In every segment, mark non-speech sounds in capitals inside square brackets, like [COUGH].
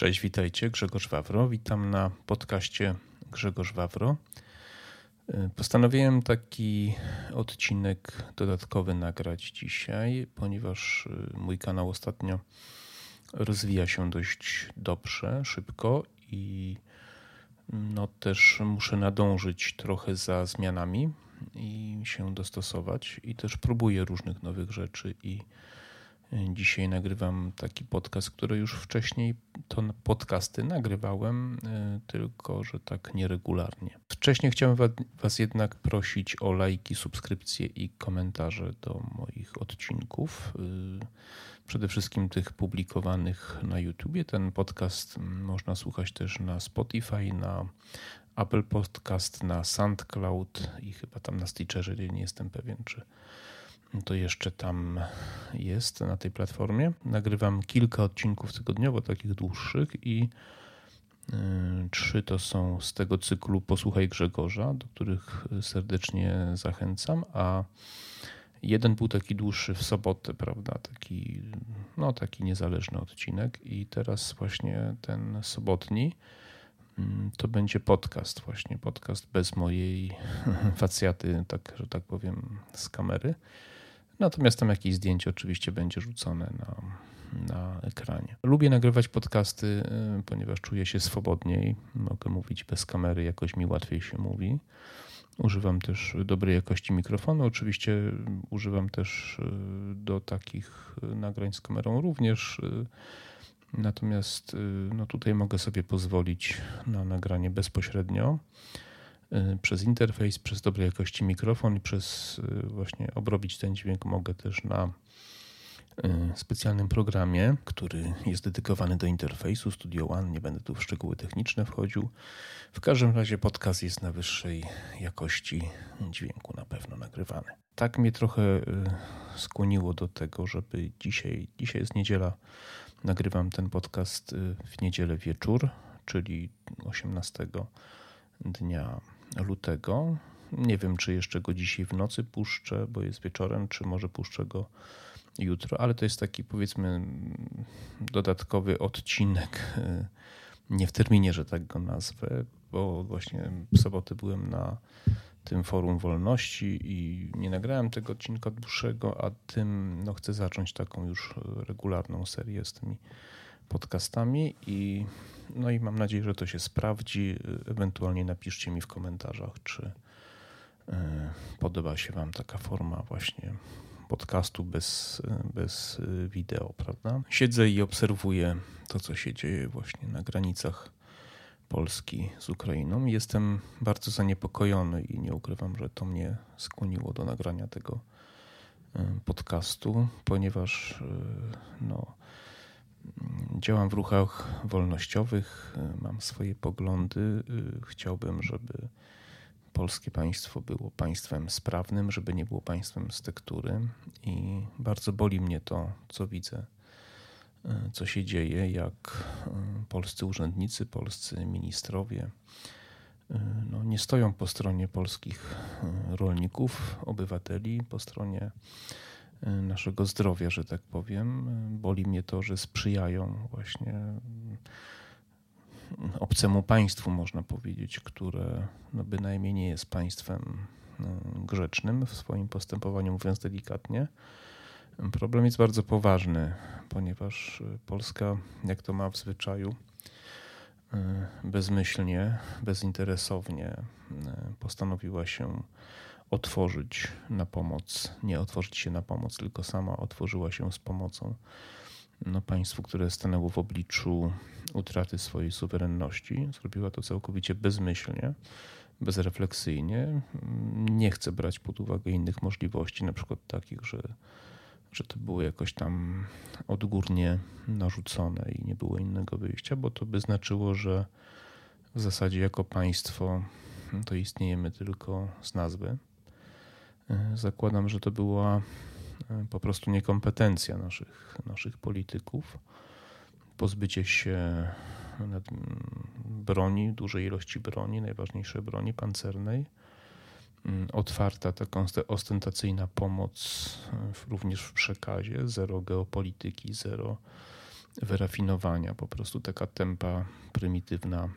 Cześć, witajcie. Grzegorz Wawro. Witam na podcaście Grzegorz Wawro. Postanowiłem taki odcinek dodatkowy nagrać dzisiaj, ponieważ mój kanał ostatnio rozwija się dość dobrze, szybko i no też muszę nadążyć trochę za zmianami i się dostosować i też próbuję różnych nowych rzeczy i Dzisiaj nagrywam taki podcast, który już wcześniej to podcasty nagrywałem, e, tylko że tak nieregularnie. Wcześniej chciałem Was jednak prosić o lajki, subskrypcje i komentarze do moich odcinków. E, przede wszystkim tych publikowanych na YouTubie. Ten podcast można słuchać też na Spotify, na Apple Podcast, na SoundCloud i chyba tam na Stitcherze, nie jestem pewien, czy to jeszcze tam jest na tej platformie. Nagrywam kilka odcinków tygodniowo, takich dłuższych i y, trzy to są z tego cyklu Posłuchaj Grzegorza, do których serdecznie zachęcam, a jeden był taki dłuższy w sobotę, prawda, taki, no, taki niezależny odcinek i teraz właśnie ten sobotni mm, to będzie podcast właśnie, podcast bez mojej [LAUGHS] facjaty, tak, że tak powiem, z kamery. Natomiast tam jakieś zdjęcie oczywiście będzie rzucone na, na ekranie. Lubię nagrywać podcasty, y, ponieważ czuję się swobodniej. Mogę mówić bez kamery, jakoś mi łatwiej się mówi. Używam też dobrej jakości mikrofonu. Oczywiście używam też y, do takich y, nagrań z kamerą również. Natomiast no tutaj mogę sobie pozwolić na nagranie bezpośrednio. Y, przez interfejs, przez dobrej jakości mikrofon i przez y, właśnie obrobić ten dźwięk mogę też na y, specjalnym programie, który jest dedykowany do interfejsu Studio One. Nie będę tu w szczegóły techniczne wchodził. W każdym razie podcast jest na wyższej jakości dźwięku na pewno nagrywany. Tak mnie trochę skłoniło do tego, żeby dzisiaj, dzisiaj jest niedziela, nagrywam ten podcast w niedzielę wieczór, czyli 18 dnia lutego. Nie wiem, czy jeszcze go dzisiaj w nocy puszczę, bo jest wieczorem, czy może puszczę go jutro, ale to jest taki powiedzmy dodatkowy odcinek. Nie w terminie, że tak go nazwę, bo właśnie w sobotę byłem na tym forum wolności i nie nagrałem tego odcinka dłuższego, a tym no, chcę zacząć taką już regularną serię z tymi podcastami i no i mam nadzieję, że to się sprawdzi. Ewentualnie napiszcie mi w komentarzach, czy e, podoba się Wam taka forma właśnie podcastu bez, bez wideo, prawda? Siedzę i obserwuję to, co się dzieje właśnie na granicach Polski z Ukrainą. Jestem bardzo zaniepokojony i nie ukrywam, że to mnie skłoniło do nagrania tego e, podcastu, ponieważ e, no, Działam w ruchach wolnościowych, mam swoje poglądy. Chciałbym, żeby polskie państwo było państwem sprawnym, żeby nie było państwem z tektury. I bardzo boli mnie to, co widzę, co się dzieje, jak polscy urzędnicy, polscy ministrowie no, nie stoją po stronie polskich rolników, obywateli, po stronie Y, naszego zdrowia, że tak powiem. Boli mnie to, że sprzyjają właśnie y, obcemu państwu, można powiedzieć, które no bynajmniej nie jest państwem y, grzecznym w swoim postępowaniu, mówiąc delikatnie. Problem jest bardzo poważny, ponieważ Polska, jak to ma w zwyczaju, bezmyślnie, bezinteresownie postanowiła się otworzyć na pomoc, nie otworzyć się na pomoc, tylko sama otworzyła się z pomocą no, państwu, które stanęło w obliczu utraty swojej suwerenności. Zrobiła to całkowicie bezmyślnie, bezrefleksyjnie. Nie chce brać pod uwagę innych możliwości, na przykład takich, że, że to było jakoś tam odgórnie narzucone i nie było innego wyjścia, bo to by znaczyło, że w zasadzie jako państwo to istniejemy tylko z nazwy zakładam, że to była e, po prostu niekompetencja naszych, naszych polityków. Pozbycie się broni, dużej ilości broni, najważniejszej broni pancernej. Mm, otwarta taka ostentacyjna pomoc e, również w przekazie, zero geopolityki, zero wyrafinowania, po prostu taka tempa prymitywna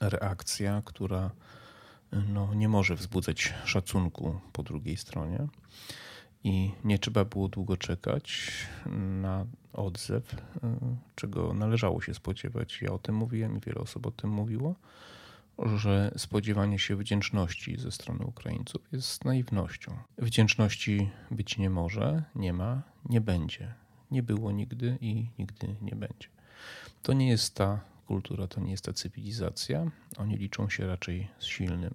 reakcja, która no, nie może wzbudzać szacunku po drugiej stronie. I nie trzeba było długo czekać na odzew, czego należało się spodziewać. Ja o tym mówiłem i wiele osób o tym mówiło, że spodziewanie się wdzięczności ze strony Ukraińców jest naiwnością. Wdzięczności być nie może, nie ma, nie będzie. Nie było nigdy i nigdy nie będzie. To nie jest ta kultura, to nie jest ta cywilizacja. Oni liczą się raczej z silnym.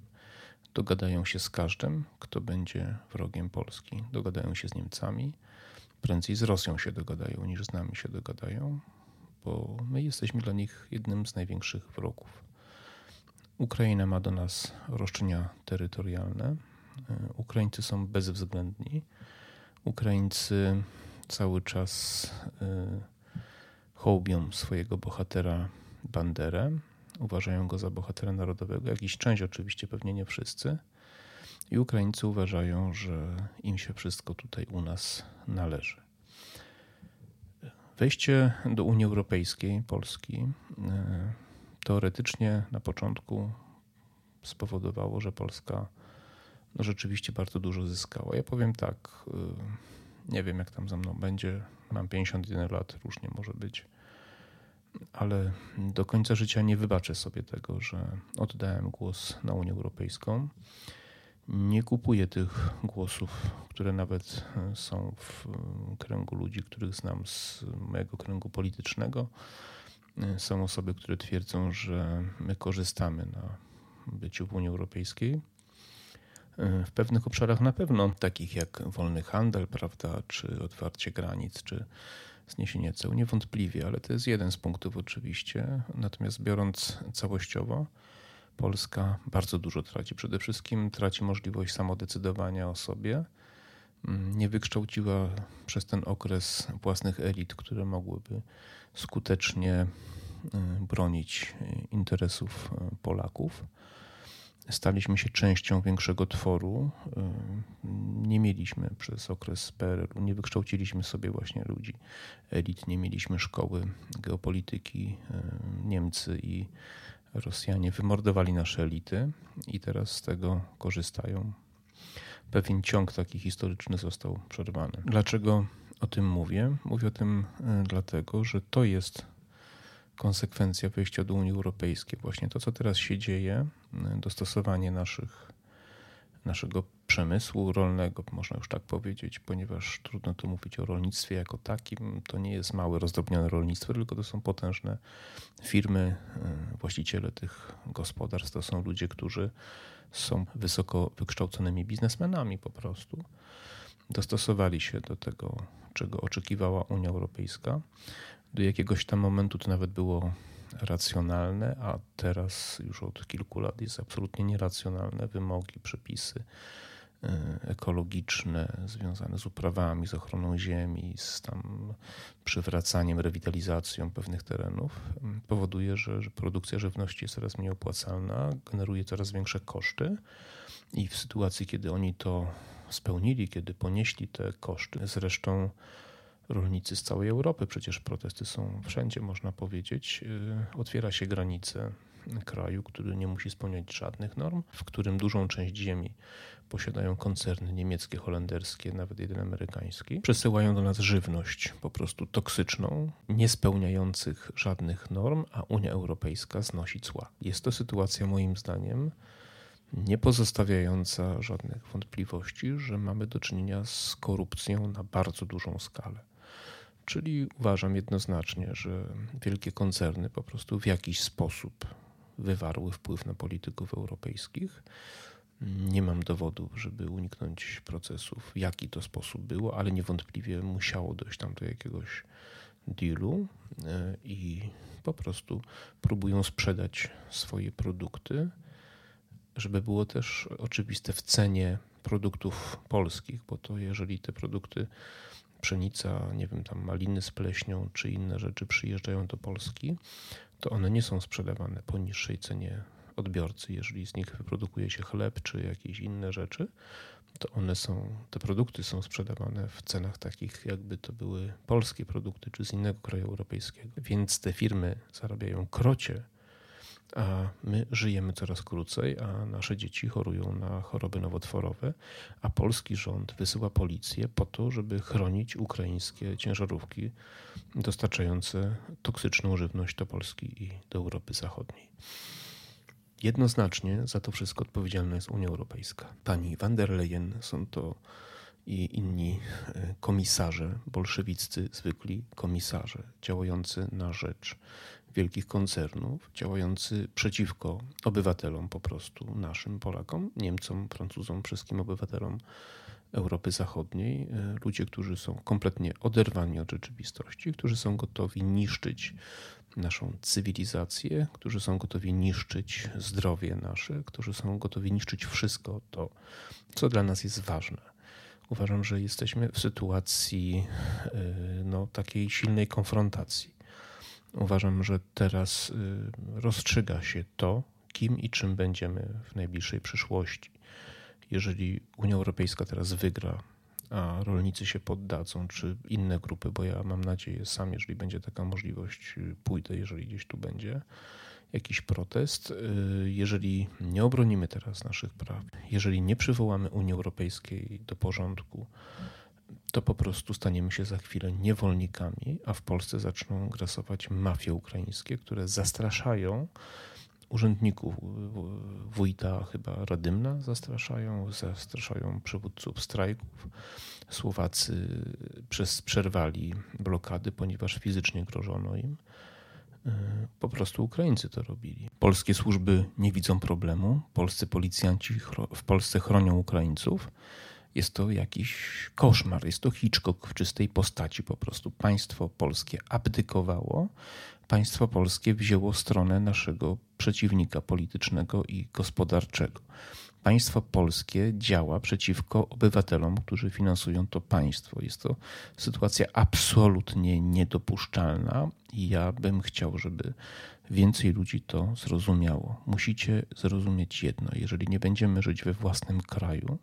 Dogadają się z każdym, kto będzie wrogiem Polski. Dogadają się z Niemcami. Prędzej z Rosją się dogadają niż z nami się dogadają, bo my jesteśmy dla nich jednym z największych wrogów. Ukraina ma do nas roszczenia terytorialne. Ukraińcy są bezwzględni. Ukraińcy cały czas y, hołbią swojego bohatera Banderę. Uważają go za bohatera narodowego. Jakiś część oczywiście, pewnie nie wszyscy. I Ukraińcy uważają, że im się wszystko tutaj u nas należy. Wejście do Unii Europejskiej Polski y, teoretycznie na początku spowodowało, że Polska no, rzeczywiście bardzo dużo zyskała. Ja powiem tak, y, nie wiem jak tam za mną będzie, mam 51 lat, różnie może być ale do końca życia nie wybaczę sobie tego, że oddałem głos na Unię Europejską. Nie kupuję tych głosów, które nawet są w kręgu ludzi, których znam z mojego kręgu politycznego. Są osoby, które twierdzą, że my korzystamy na byciu w Unii Europejskiej. W pewnych obszarach na pewno, takich jak wolny handel, prawda, czy otwarcie granic, czy zniesienie ceł, niewątpliwie, ale to jest jeden z punktów oczywiście. Natomiast biorąc całościowo, Polska bardzo dużo traci. Przede wszystkim traci możliwość samodecydowania o sobie. Mm, nie wykształciła przez ten okres własnych elit, które mogłyby skutecznie y, bronić interesów y, Polaków staliśmy się częścią większego tworu. Nie mieliśmy przez okres PRL-u, nie wykształciliśmy sobie właśnie ludzi, elit, nie mieliśmy szkoły geopolityki. Niemcy i Rosjanie wymordowali nasze elity i teraz z tego korzystają. Pewien ciąg taki historyczny został przerwany. Dlaczego o tym mówię? Mówię o tym y, dlatego, że to jest konsekwencja wejścia do Unii Europejskiej. Właśnie to, co teraz się dzieje, dostosowanie naszych, naszego przemysłu rolnego, można już tak powiedzieć, ponieważ trudno tu mówić o rolnictwie jako takim. To nie jest małe, rozdrobnione rolnictwo, tylko to są potężne firmy, e, właściciele tych gospodarstw. To są ludzie, którzy są wysoko wykształconymi biznesmenami po prostu. Dostosowali się do tego, czego oczekiwała Unia Europejska do jakiegoś tam momentu to nawet było racjonalne, a teraz już od kilku lat jest absolutnie nieracjonalne. Wymogi, przepisy e, ekologiczne związane z uprawami, z ochroną ziemi, z tam przywracaniem, rewitalizacją pewnych terenów powoduje, że, że produkcja żywności jest coraz mniej opłacalna, generuje coraz większe koszty i w sytuacji, kiedy oni to spełnili, kiedy ponieśli te koszty, zresztą rolnicy z całej Europy, przecież protesty są wszędzie, można powiedzieć. Y, otwiera się granice kraju, który nie musi spełniać żadnych norm, w którym dużą część ziemi posiadają koncerny niemieckie, holenderskie, nawet jeden amerykański. Przesyłają do nas żywność po prostu toksyczną, nie spełniających żadnych norm, a Unia Europejska znosi cła. Jest to sytuacja moim zdaniem nie pozostawiająca żadnych wątpliwości, że mamy do czynienia z korupcją na bardzo dużą skalę. Czyli uważam jednoznacznie, że wielkie koncerny po prostu w jakiś sposób wywarły wpływ na polityków europejskich. Nie mam dowodów, żeby uniknąć procesów, jaki to sposób było, ale niewątpliwie musiało dojść tam do jakiegoś dealu e, i po prostu próbują sprzedać swoje produkty, żeby było też oczywiste w cenie produktów polskich, bo to jeżeli te produkty pszenica, nie wiem, tam maliny z pleśnią czy inne rzeczy przyjeżdżają do Polski, to one nie są sprzedawane po niższej cenie odbiorcy, jeżeli z nich wyprodukuje się chleb czy jakieś inne rzeczy, to one są, te produkty są sprzedawane w cenach takich, jakby to były polskie produkty czy z innego kraju europejskiego. Więc te firmy zarabiają krocie, a my żyjemy coraz krócej, a nasze dzieci chorują na choroby nowotworowe, a polski rząd wysyła policję po to, żeby chronić ukraińskie ciężarówki dostarczające toksyczną żywność do Polski i do Europy Zachodniej. Jednoznacznie za to wszystko odpowiedzialna jest Unia Europejska. Pani van der Leyen są to i inni e, komisarze, bolszewiccy, zwykli komisarze, działający na rzecz wielkich koncernów, działający przeciwko obywatelom po prostu, naszym Polakom, Niemcom, Francuzom, wszystkim obywatelom Europy Zachodniej. E, ludzie, którzy są kompletnie oderwani od rzeczywistości, którzy są gotowi niszczyć naszą cywilizację, którzy są gotowi niszczyć zdrowie nasze, którzy są gotowi niszczyć wszystko to, co dla nas jest ważne. Uważam, że jesteśmy w sytuacji e, no, takiej silnej konfrontacji. Uważam, że teraz e, rozstrzyga się to, kim i czym będziemy w najbliższej przyszłości. Jeżeli Unia Europejska teraz wygra a rolnicy się poddadzą, czy inne grupy, bo ja mam nadzieję sam, jeżeli będzie taka możliwość, pójdę, jeżeli gdzieś tu będzie jakiś protest. Y, jeżeli nie obronimy teraz naszych praw, jeżeli nie przywołamy Unii Europejskiej do porządku, to po prostu staniemy się za chwilę niewolnikami, a w Polsce zaczną grasować mafie ukraińskie, które zastraszają urzędników, wójta chyba Radymna zastraszają, zastraszają przywódców strajków. Słowacy przez, przerwali blokady, ponieważ fizycznie grożono im. Po prostu Ukraińcy to robili. Polskie służby nie widzą problemu. Polscy policjanci w Polsce chronią Ukraińców. Jest to jakiś koszmar, jest to Hitchcock w czystej postaci. Po prostu państwo polskie abdykowało, państwo polskie wzięło stronę naszego przeciwnika politycznego i gospodarczego. Państwo polskie działa przeciwko obywatelom, którzy finansują to państwo. Jest to sytuacja absolutnie niedopuszczalna i ja bym chciał, żeby więcej ludzi to zrozumiało. Musicie zrozumieć jedno: jeżeli nie będziemy żyć we własnym kraju,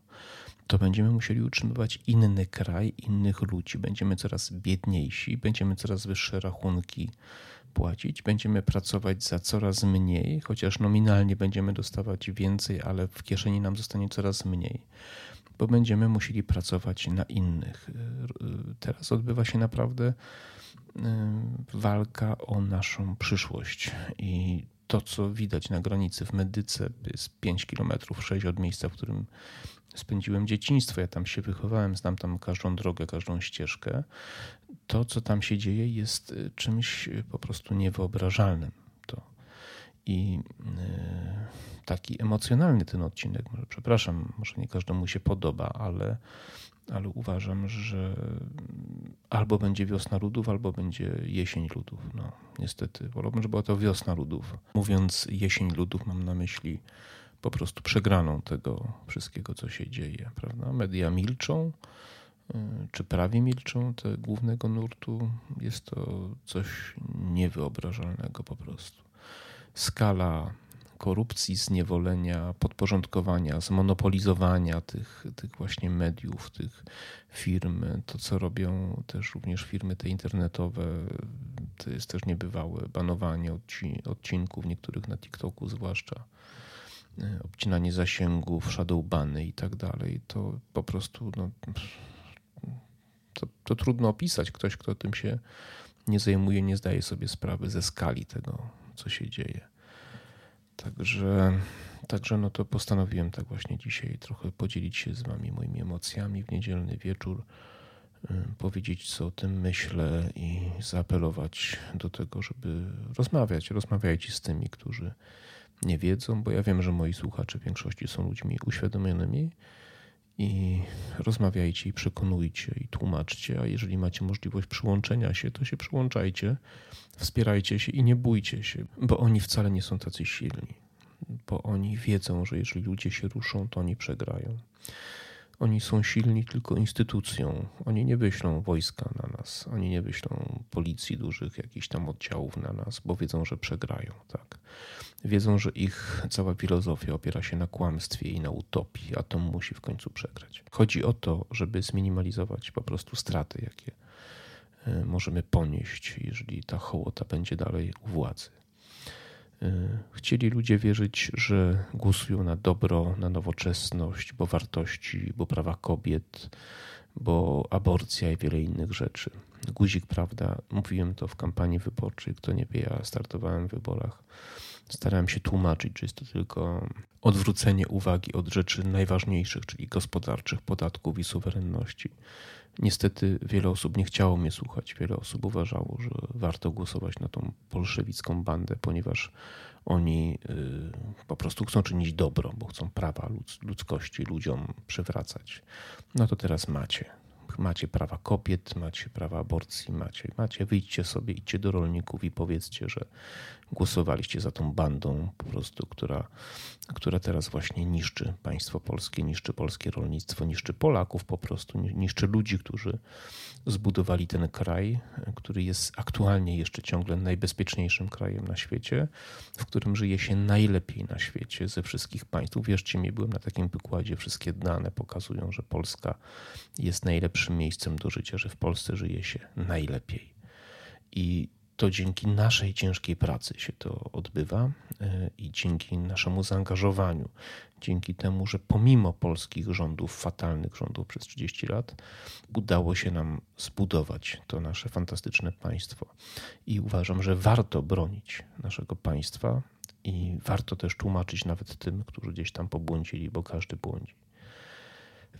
to będziemy musieli utrzymywać inny kraj, innych ludzi. Będziemy coraz biedniejsi, będziemy coraz wyższe rachunki płacić, będziemy pracować za coraz mniej, chociaż nominalnie będziemy dostawać więcej, ale w kieszeni nam zostanie coraz mniej, bo będziemy musieli pracować na innych. Teraz odbywa się naprawdę y, walka o naszą przyszłość i to, co widać na granicy w Medyce, jest 5 km, 6 od miejsca, w którym spędziłem dzieciństwo, ja tam się wychowałem, znam tam każdą drogę, każdą ścieżkę. To, co tam się dzieje, jest y, czymś y, po prostu niewyobrażalnym. To. I y, taki emocjonalny ten odcinek, może przepraszam, może nie każdemu się podoba, ale, ale uważam, że albo będzie wiosna ludów, albo będzie jesień ludów. No, niestety, wolałbym, żeby była to wiosna ludów. Mówiąc jesień ludów, mam na myśli po prostu przegraną tego wszystkiego, co się dzieje. Prawda? Media milczą, y, czy prawie milczą, te głównego nurtu. Jest to coś niewyobrażalnego po prostu. Skala korupcji, zniewolenia, podporządkowania, zmonopolizowania tych, tych właśnie mediów, tych firm, to co robią też również firmy te internetowe, to jest też niebywałe banowanie odcinków, niektórych na TikToku zwłaszcza obcinanie zasięgów, shadowbany i tak dalej, to po prostu no, to, to trudno opisać. Ktoś, kto tym się nie zajmuje, nie zdaje sobie sprawy ze skali tego, co się dzieje. Także, także no to postanowiłem tak właśnie dzisiaj trochę podzielić się z wami moimi emocjami w niedzielny wieczór, e, powiedzieć co o tym myślę i zaapelować do tego, żeby rozmawiać. Rozmawiajcie z tymi, którzy nie wiedzą, bo ja wiem, że moi słuchacze w większości są ludźmi uświadomionymi i rozmawiajcie i przekonujcie i tłumaczcie, a jeżeli macie możliwość przyłączenia się, to się przyłączajcie, wspierajcie się i nie bójcie się, bo oni wcale nie są tacy silni, bo oni wiedzą, że jeżeli ludzie się ruszą, to oni przegrają. Oni są silni tylko instytucją. Oni nie wyślą wojska na nas, oni nie wyślą policji dużych, jakichś tam oddziałów na nas, bo wiedzą, że przegrają. Tak? Wiedzą, że ich cała filozofia opiera się na kłamstwie i na utopii, a to musi w końcu przegrać. Chodzi o to, żeby zminimalizować po prostu straty, jakie e, możemy ponieść, jeżeli ta hołota będzie dalej u władzy. Chcieli ludzie wierzyć, że głosują na dobro, na nowoczesność, bo wartości, bo prawa kobiet, bo aborcja i wiele innych rzeczy. Guzik, prawda? Mówiłem to w kampanii wyborczej. Kto nie wie, ja startowałem w wyborach. Starałem się tłumaczyć, że jest to tylko odwrócenie uwagi od rzeczy najważniejszych, czyli gospodarczych, podatków i suwerenności. Niestety wiele osób nie chciało mnie słuchać. Wiele osób uważało, że warto głosować na tą bolszewicką bandę, ponieważ oni y, po prostu chcą czynić dobro, bo chcą prawa ludzkości ludziom przywracać. No to teraz macie macie prawa kobiet, macie prawa aborcji, macie, macie, wyjdźcie sobie, idźcie do rolników i powiedzcie, że głosowaliście za tą bandą po prostu, która, która teraz właśnie niszczy państwo polskie, niszczy polskie rolnictwo, niszczy Polaków po prostu, niszczy ludzi, którzy zbudowali ten kraj, który jest aktualnie jeszcze ciągle najbezpieczniejszym krajem na świecie, w którym żyje się najlepiej na świecie ze wszystkich państw. Wierzcie mi, byłem na takim wykładzie, wszystkie dane pokazują, że Polska jest najlepszym miejscem do życia, że w Polsce żyje się najlepiej. I to dzięki naszej ciężkiej pracy się to odbywa e, i dzięki naszemu zaangażowaniu, dzięki temu, że pomimo polskich rządów, fatalnych rządów przez 30 lat, udało się nam zbudować to nasze fantastyczne państwo. I uważam, że warto bronić naszego państwa i warto też tłumaczyć nawet tym, którzy gdzieś tam pobłądzili, bo każdy błądzi.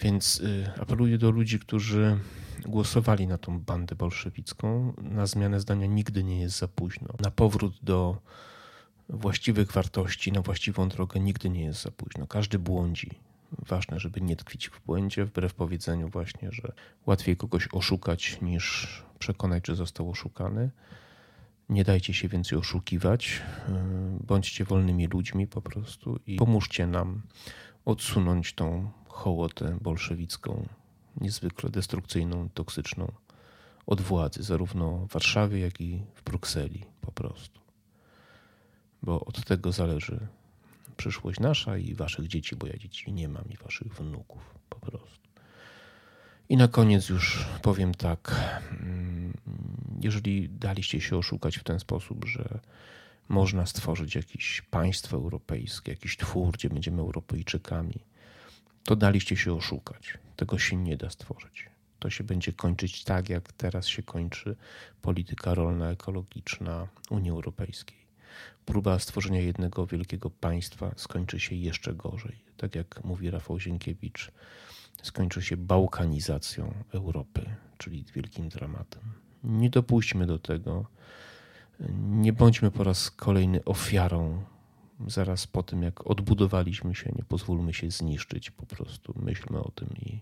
Więc y, apeluję do ludzi, którzy głosowali na tą bandę bolszewicką. Na zmianę zdania nigdy nie jest za późno. Na powrót do właściwych wartości, na właściwą drogę nigdy nie jest za późno. Każdy błądzi. Ważne, żeby nie tkwić w błędzie, wbrew powiedzeniu właśnie, że łatwiej kogoś oszukać niż przekonać, że został oszukany. Nie dajcie się więcej oszukiwać. Y, bądźcie wolnymi ludźmi po prostu i pomóżcie nam odsunąć tą hołotę bolszewicką, niezwykle destrukcyjną, toksyczną, od władzy, zarówno w Warszawie, jak i w Brukseli po prostu. Bo od tego zależy przyszłość nasza i waszych dzieci, bo ja dzieci nie mam i waszych wnuków po prostu. I na koniec już powiem tak. Mm, jeżeli daliście się oszukać w ten sposób, że można stworzyć jakieś państwo europejskie, jakiś twór, gdzie będziemy Europejczykami, to daliście się oszukać. Tego się nie da stworzyć. To się będzie kończyć tak, jak teraz się kończy polityka rolna, ekologiczna Unii Europejskiej. Próba stworzenia jednego wielkiego państwa skończy się jeszcze gorzej. Tak jak mówi Rafał Zienkiewicz, skończy się bałkanizacją Europy, czyli wielkim dramatem. Nie dopuśćmy do tego. Nie bądźmy po raz kolejny ofiarą zaraz po tym, jak odbudowaliśmy się, nie pozwólmy się zniszczyć. Po prostu myślmy o tym i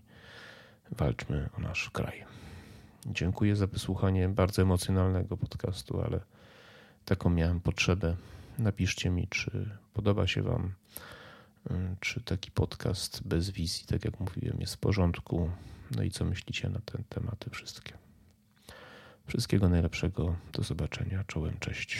walczmy o nasz kraj. Dziękuję za wysłuchanie bardzo emocjonalnego podcastu, ale taką miałem potrzebę. Napiszcie mi, czy podoba się Wam, czy taki podcast bez wizji, tak jak mówiłem, jest w porządku. No i co myślicie na te tematy wszystkie. Wszystkiego najlepszego. Do zobaczenia. Czołem. Cześć.